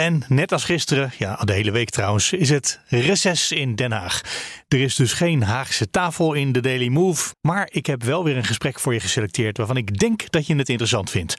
En net als gisteren, ja, de hele week trouwens, is het reces in Den Haag. Er is dus geen Haagse tafel in de Daily Move, maar ik heb wel weer een gesprek voor je geselecteerd waarvan ik denk dat je het interessant vindt.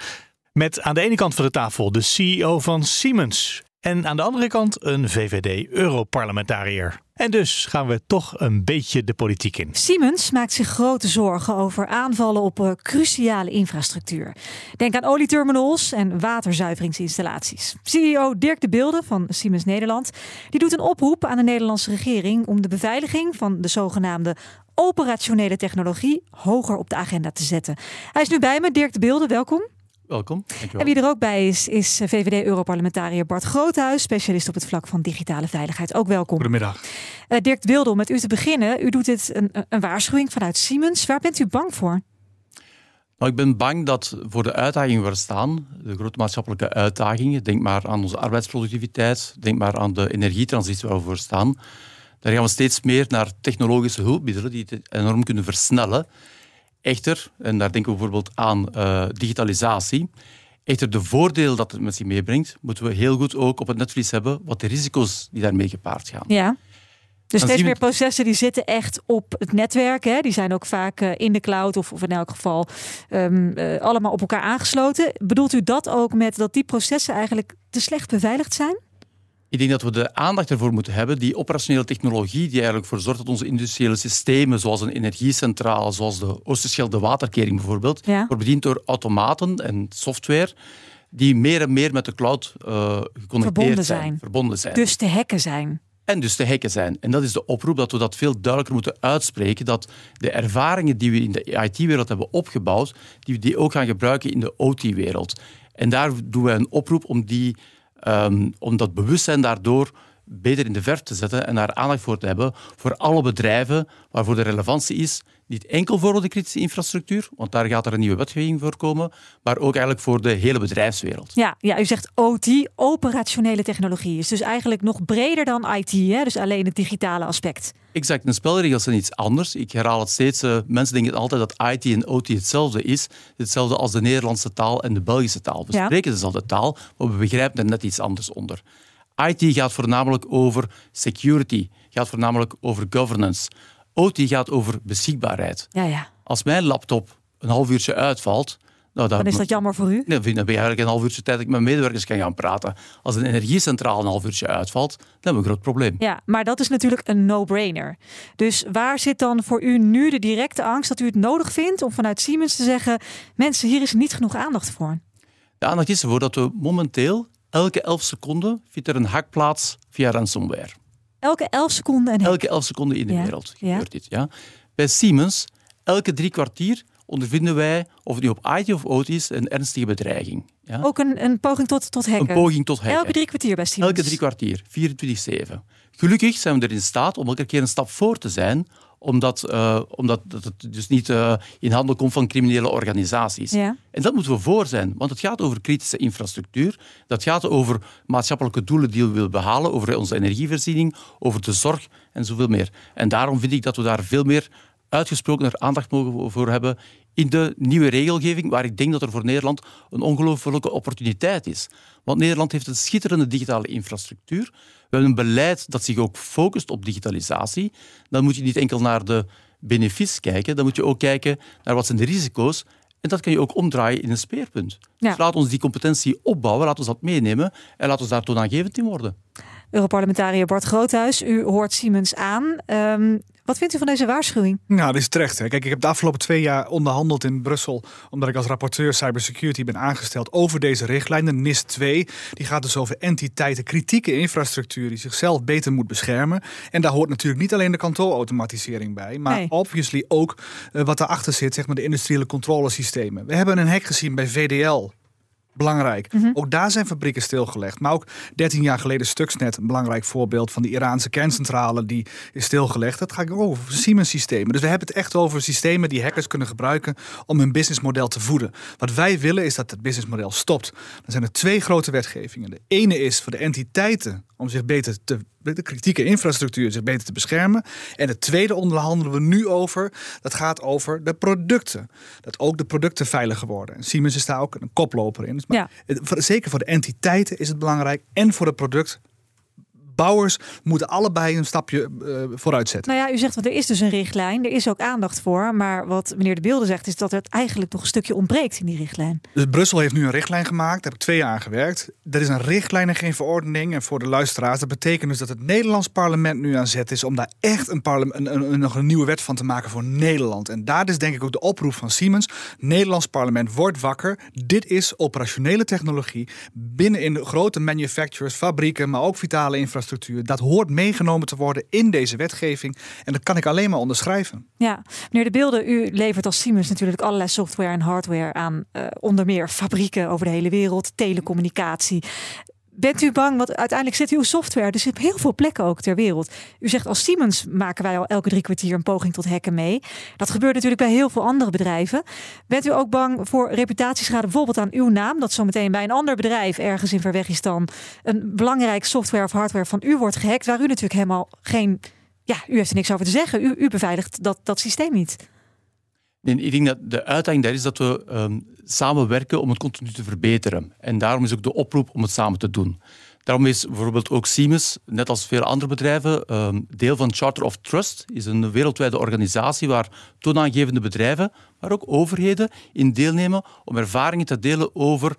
Met aan de ene kant van de tafel de CEO van Siemens en aan de andere kant een VVD-Europarlementariër. En dus gaan we toch een beetje de politiek in. Siemens maakt zich grote zorgen over aanvallen op uh, cruciale infrastructuur. Denk aan olieterminals en waterzuiveringsinstallaties. CEO Dirk de Beelde van Siemens Nederland die doet een oproep aan de Nederlandse regering om de beveiliging van de zogenaamde operationele technologie hoger op de agenda te zetten. Hij is nu bij me, Dirk de Beelde, welkom. Welkom. En wie er ook bij is, is VVD-Europarlementariër Bart Groothuis, specialist op het vlak van digitale veiligheid. Ook welkom. Goedemiddag. Uh, Dirk Wilde, om met u te beginnen. U doet dit een, een waarschuwing vanuit Siemens. Waar bent u bang voor? Nou, ik ben bang dat voor de uitdagingen waar we staan, de grote maatschappelijke uitdagingen, denk maar aan onze arbeidsproductiviteit, denk maar aan de energietransitie waar we voor staan, daar gaan we steeds meer naar technologische hulpmiddelen die het enorm kunnen versnellen. Echter, en daar denken we bijvoorbeeld aan uh, digitalisatie, echter de voordeel dat het met zich meebrengt, moeten we heel goed ook op het netvlies hebben wat de risico's die daarmee gepaard gaan. Ja. Dus steeds meer processen die zitten echt op het netwerk. Hè? Die zijn ook vaak uh, in de cloud of, of in elk geval um, uh, allemaal op elkaar aangesloten. Bedoelt u dat ook met dat die processen eigenlijk te slecht beveiligd zijn? Ik denk dat we de aandacht ervoor moeten hebben, die operationele technologie die eigenlijk voor zorgt dat onze industriële systemen, zoals een energiecentrale, zoals de Oosterschelde waterkering bijvoorbeeld, ja. wordt bediend door automaten en software die meer en meer met de cloud uh, geconnecteerd verbonden zijn, zijn. Verbonden zijn. Dus te hacken zijn. En dus te hacken zijn. En dat is de oproep dat we dat veel duidelijker moeten uitspreken. Dat de ervaringen die we in de IT-wereld hebben opgebouwd, die we die ook gaan gebruiken in de OT-wereld. En daar doen wij een oproep om die Um, om dat bewustzijn daardoor beter in de verf te zetten en daar aandacht voor te hebben voor alle bedrijven waarvoor de relevantie is, niet enkel voor de kritische infrastructuur, want daar gaat er een nieuwe wetgeving voor komen, maar ook eigenlijk voor de hele bedrijfswereld. Ja, ja u zegt OT, operationele technologie, is dus eigenlijk nog breder dan IT, hè? dus alleen het digitale aspect. Exact, de spelregels zijn iets anders. Ik herhaal het steeds. Uh, mensen denken altijd dat IT en OT hetzelfde is. Hetzelfde als de Nederlandse taal en de Belgische taal. We Ja. spreken dezelfde taal, maar we begrijpen er net iets anders onder. IT gaat voornamelijk over security, gaat voornamelijk over governance. OT gaat over beschikbaarheid. Ja, ja. Als mijn laptop een half uurtje uitvalt, nou, Dan is dat jammer voor u. Nee, dan dan ben je eigenlijk een half uurtje tijd dat ik met medewerkers kan gaan praten. Als een energiecentrale een half uurtje uitvalt, dan hebben we een groot probleem. Ja, maar dat is natuurlijk een no-brainer. Dus waar zit dan voor u nu de directe angst dat u het nodig vindt om vanuit Siemens te zeggen: mensen, hier is niet genoeg aandacht voor? De aandacht is ervoor dat we momenteel elke 11 seconden vindt er een hack plaats via ransomware. Elke 11 seconden en Elke 11 seconden in de Ja, wereld ja. gebeurt dit. Ja. Bij Siemens, elke drie kwartier ondervinden wij, of het nu op IT of OT is, een ernstige bedreiging. Ja. ook een, een poging tot, tot hacken. Een poging tot hacken. Elke drie kwartier bij Siemens. Elke drie kwartier, 24-7. Gelukkig zijn we er in staat om elke keer een stap voor te zijn, omdat, eh, omdat dat het dus niet eh, in handen komt van criminele organisaties. Ja. En dat moeten we voor zijn, want het gaat over kritische infrastructuur. Dat gaat over maatschappelijke doelen die we willen behalen, over onze energievoorziening, over de zorg en zoveel meer. En daarom vind ik dat we daar veel meer uitgesprokener aandacht mogen voor hebben in de nieuwe regelgeving, waar ik denk dat er voor Nederland een ongelofelijke opportuniteit is. Want Nederland heeft een schitterende digitale infrastructuur. We hebben een beleid dat zich ook focust op digitalisatie. Dan moet je niet enkel naar de benefiets kijken, dan moet je ook kijken naar wat zijn de risico's. En dat kan je ook omdraaien in een speerpunt. Ja. Dus laat ons die competentie opbouwen, laat ons dat meenemen en laat ons daar toonaangevend in worden. Europarlementariër Bart Groothuis, u hoort Siemens aan. Ehm, wat vindt u van deze waarschuwing? Nou, dat is terecht. Hè. Kijk, ik heb de afgelopen twee jaar onderhandeld in Brussel, omdat ik als rapporteur cybersecurity ben aangesteld over deze richtlijn, de NIS 2. Die gaat dus over entiteiten, kritieke infrastructuur die zichzelf beter moet beschermen. En daar hoort natuurlijk niet alleen de kantoorautomatisering bij, maar Nee. obviously ook eh, wat daarachter zit, zeg maar de industriële controlesystemen. We hebben een hack gezien bij VDL. Belangrijk. Ook daar zijn fabrieken stilgelegd. Maar ook 13 jaar geleden Stuxnet, een belangrijk voorbeeld van die Iraanse kerncentrale, die is stilgelegd. Dat gaat ook over Siemens-systemen. Dus we hebben het echt over systemen die hackers kunnen gebruiken om hun businessmodel te voeden. Wat wij willen is dat het businessmodel stopt. Dan zijn er twee grote wetgevingen. De ene is voor de entiteiten om zich beter te de kritieke infrastructuur zich beter te beschermen. En het tweede onderhandelen we nu over. Dat gaat over de producten. Dat ook de producten veiliger worden. En Siemens is daar ook een koploper in. Dus maar ja. Zeker voor de entiteiten is het belangrijk. En voor het product bouwers moeten allebei een stapje uh, vooruit zetten. Nou ja, u zegt, want er is dus een richtlijn, er is ook aandacht voor. Maar wat meneer De Beelde zegt, is dat het eigenlijk nog een stukje ontbreekt in die richtlijn. Dus Brussel heeft nu een richtlijn gemaakt, daar heb ik twee jaar aan gewerkt. Er is een richtlijn en geen verordening. En voor de luisteraars, dat betekent dus dat het Nederlands parlement nu aan zet is om daar echt een, een, een, nog een nieuwe wet van te maken voor Nederland. En daar is denk ik ook de oproep van Siemens. Nederlands parlement wordt wakker. Dit is operationele technologie binnen in de grote manufacturers, fabrieken, maar ook vitale dat hoort meegenomen te worden in deze wetgeving. En dat kan ik alleen maar onderschrijven. Ja, meneer De Beelden, u levert als Siemens natuurlijk allerlei software en hardware aan uh, onder meer fabrieken over de hele wereld, telecommunicatie. Bent u bang? Want uiteindelijk zit uw software dus op heel veel plekken ook ter wereld. U zegt als Siemens maken wij al elke drie kwartier een poging tot hacken mee. Dat gebeurt natuurlijk bij heel veel andere bedrijven. Bent u ook bang voor reputatieschade bijvoorbeeld aan uw naam? Dat zometeen bij een ander bedrijf ergens in Verwegistan een belangrijk software of hardware van u wordt gehackt. Waar u natuurlijk helemaal geen... Ja, u heeft er niks over te zeggen. U, u beveiligt dat, dat systeem niet. Nee, ik denk dat de uitdaging daar is dat we um, samenwerken om het continu te verbeteren. En daarom is ook de oproep om het samen te doen. Daarom is bijvoorbeeld ook Siemens, net als veel andere bedrijven, um, deel van Charter of Trust. is een wereldwijde organisatie waar toonaangevende bedrijven, maar ook overheden in deelnemen om ervaringen te delen over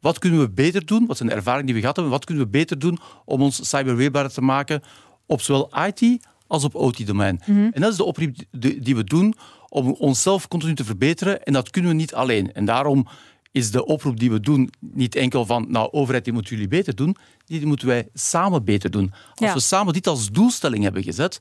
wat kunnen we beter doen, wat zijn de ervaringen die we gehad hebben, wat kunnen we beter doen om ons cyberweerbaar te maken op zowel IT als op OT-domein. Mhm. En dat is de oproep die we doen om onszelf continu te verbeteren. En dat kunnen we niet alleen. En daarom is de oproep die we doen niet enkel van, nou, overheid, die moeten jullie beter doen. Die moeten wij samen beter doen. Als we samen dit als doelstelling hebben gezet,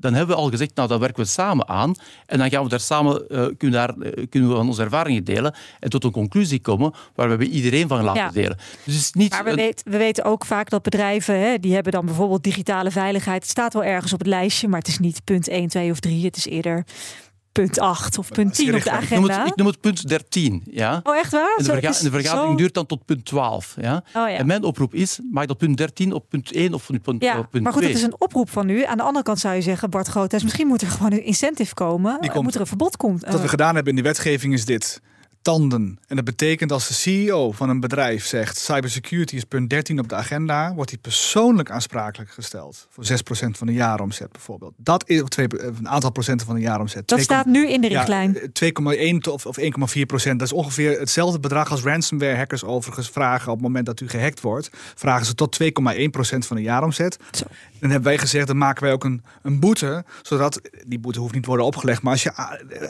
dan hebben we al gezegd, nou, dan werken we samen aan. En dan gaan we daar samen, uh, kunnen, daar, uh, kunnen we van onze ervaringen delen en tot een conclusie komen waar we iedereen van laten delen. Dus is niet maar we, weten, we weten ook vaak dat bedrijven, hè, die hebben dan bijvoorbeeld digitale veiligheid. Het staat wel ergens op het lijstje, maar het is niet punt 1, 2 of 3. Het is eerder punt 8 of punt 10 op de agenda. Ik noem, het, ik noem het punt 13. Ja? Oh, echt waar? En de, verga de vergadering duurt dan tot punt 12. Ja? Oh, ja. En mijn oproep is, maak dat punt 13 op punt 1 of punt, ja, op punt Maar goed, 2. het is een oproep van u. Aan de andere kant zou je zeggen, Bart Groothuis, misschien moet er gewoon een incentive komen. Die komt, moet er een verbod komen. Wat we gedaan hebben in die wetgeving is dit tanden. En dat betekent als de CEO van een bedrijf zegt cybersecurity is punt 13 op de agenda, wordt hij persoonlijk aansprakelijk gesteld. Voor 6% van de jaaromzet bijvoorbeeld. Dat is of twee, een aantal procenten van de jaaromzet. Dat staat nu in de richtlijn. Ja, 2,1 of, of 1,4 procent. Dat is ongeveer hetzelfde bedrag als ransomware hackers overigens vragen op het moment dat u gehackt wordt. Vragen ze tot 2,1 procent van de jaaromzet. Zo. Dan hebben wij gezegd, dan maken wij ook een, een boete. Zodat, die boete hoeft niet te worden opgelegd. Maar als je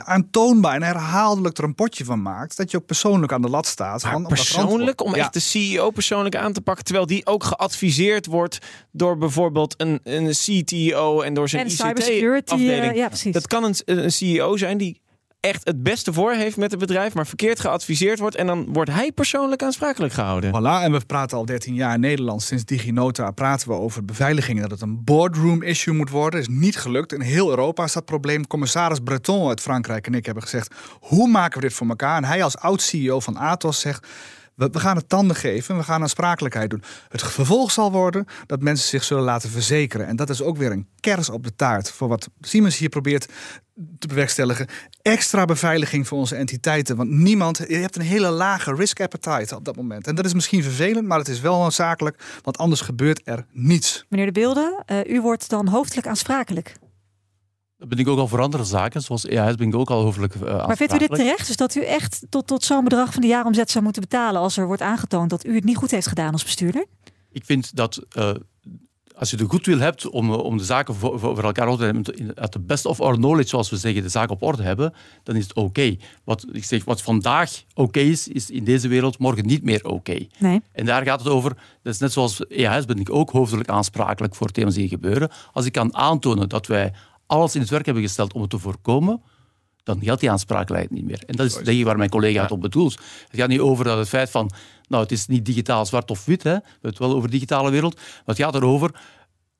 aantoonbaar en herhaaldelijk er een potje van maakt. Dat je ook persoonlijk aan de lat staat. Maar persoonlijk? Om echt de CEO persoonlijk aan te pakken. Terwijl die ook geadviseerd wordt door bijvoorbeeld een, een CTO en door zijn ICT-afdeling. Uh, ja, dat kan een, een CEO zijn die echt het beste voor heeft met het bedrijf, maar verkeerd geadviseerd wordt. En dan wordt hij persoonlijk aansprakelijk gehouden. Voilà, en we praten al 13 jaar in Nederland. Sinds DigiNota praten we over beveiliging. Dat het een boardroom issue moet worden. is niet gelukt. In heel Europa is dat probleem. Commissaris Breton uit Frankrijk en ik hebben gezegd: hoe maken we dit voor elkaar? En hij als oud-CEO van Atos zegt. We, gaan het tanden geven en we gaan aansprakelijkheid doen. Het vervolg zal worden dat mensen zich zullen laten verzekeren. En dat is ook weer een kers op de taart voor wat Siemens hier probeert te bewerkstelligen. Extra beveiliging voor onze entiteiten. Want niemand, je hebt een hele lage risk appetite op dat moment. En dat is misschien vervelend, maar het is wel noodzakelijk. Want anders gebeurt er niets. Meneer De Beelden, uh, u wordt dan hoofdelijk aansprakelijk. Dat ben ik ook al voor andere zaken, zoals EAS ben ik ook al hoofdelijk uh, Maar vindt u dit terecht? Dus dat u echt tot, tot zo'n bedrag van de jaaromzet zou moeten betalen... als er wordt aangetoond dat u het niet goed heeft gedaan als bestuurder? Ik vind dat uh, als je de goedwil hebt om, eh, om de zaken voor, voor elkaar te hebben, at the best of our knowledge, zoals we zeggen, de zaken op orde hebben, dan is het oké. Wat, ik zeg, wat vandaag oké is, is in deze wereld morgen niet meer oké. Nee. En daar gaat het over, dat is net zoals EAS ben ik ook hoofdelijk aansprakelijk voor thema's die gebeuren. Als ik kan aantonen dat wij alles in het werk hebben gesteld om het te voorkomen, dan geldt die aansprakelijkheid niet meer. En dat is denk ik waar mijn collega het op bedoelt. Het gaat niet over dat het feit van, nou, het is niet digitaal zwart of wit, hè. we hebben het wel over de digitale wereld, maar het gaat erover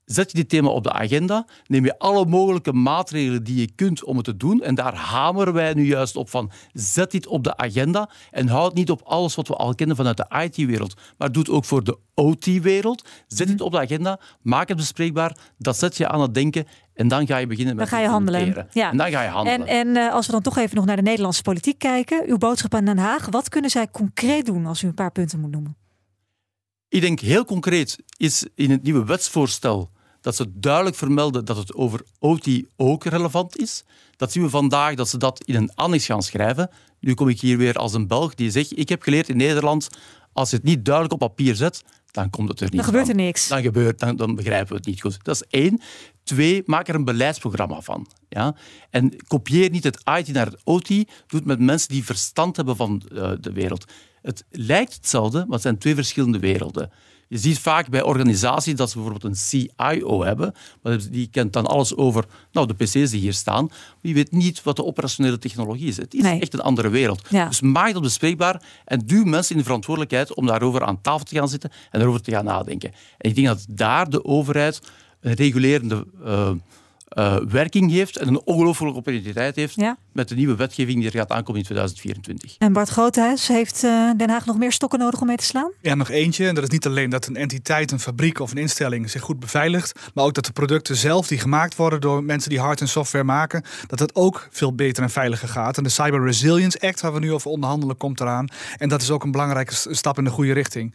Zet je dit thema op de agenda, neem je alle mogelijke maatregelen die je kunt om het te doen. En daar hameren wij nu juist op van, zet dit op de agenda en houd niet op alles wat we al kennen vanuit de IT-wereld, maar doe het ook voor de OT-wereld. Zet het op de agenda, maak het bespreekbaar, dat zet je aan het denken en dan ga je beginnen met dan ga je handelen. Ja. En dan ga je handelen. En, en uh, als we dan toch even nog naar de Nederlandse politiek kijken, uw boodschap aan Den Haag, wat kunnen zij concreet doen als u een paar punten moet noemen? Ik denk heel concreet is in het nieuwe wetsvoorstel dat ze duidelijk vermelden dat het over OT ook relevant is. Dat zien we vandaag dat ze dat in een annex gaan schrijven. Nu kom ik hier weer als een Belg die zegt: Ik heb geleerd in Nederland, als je het niet duidelijk op papier zet, dan komt het er niet Dan gebeurt er niks. Dan, gebeurt, dan, dan begrijpen we het niet goed. Dat is één. Twee, maak er een beleidsprogramma van. Ja? En kopieer niet het IT naar het OT. Doe het met mensen die verstand hebben van uh, de wereld. Het lijkt hetzelfde, maar het zijn twee verschillende werelden. Je ziet vaak bij organisaties dat ze bijvoorbeeld een CIO hebben, maar die kent dan alles over nou, de PC's die hier staan. Maar die weet niet wat de operationele technologie is. Het is echt een andere wereld. Dus maak dat bespreekbaar en duw mensen in de verantwoordelijkheid om daarover aan tafel te gaan zitten en daarover te gaan nadenken. En ik denk dat daar de overheid een regulerende uh, uh, werking heeft en een ongelooflijke opportuniteit heeft met de nieuwe wetgeving die er gaat aankomen in 2024. En Bart Groothuis, heeft uh, Den Haag nog meer stokken nodig om mee te slaan? Ja, nog eentje. En dat is niet alleen dat een entiteit, een fabriek of een instelling zich goed beveiligt, maar ook dat de producten zelf die gemaakt worden door mensen die hard en software maken, dat het ook veel beter en veiliger gaat. En de Cyber Resilience Act, waar we nu over onderhandelen, komt eraan. En dat is ook een belangrijke stap in de goede richting.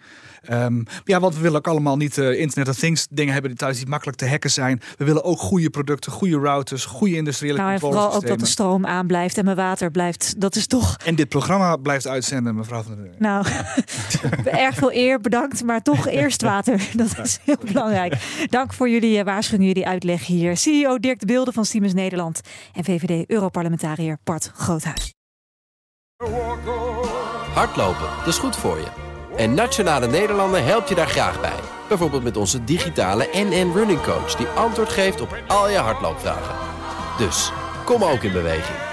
Um, ja, want we willen ook allemaal niet uh, Internet of Things dingen hebben die thuis niet makkelijk te hacken zijn. We willen ook goede producten, goede routers, goede industriële nou, en vooral ook dat de stroom aan blijft en mijn water blijft. Dat is toch... En dit programma blijft uitzenden, mevrouw van der Deur. Nou, erg veel eer, bedankt. Maar toch eerst water. Dat is heel belangrijk. Dank voor jullie uh, waarschuwing, jullie uitleg hier. CEO Dirk de Beelden van Siemens Nederland en VVD-Europarlementariër Bart Groothuis. Hardlopen, dat is goed voor je. En Nationale Nederlanden helpt je daar graag bij. Bijvoorbeeld met onze digitale NN Running Coach... die antwoord geeft op al je hardloopvragen. Dus, kom ook in beweging.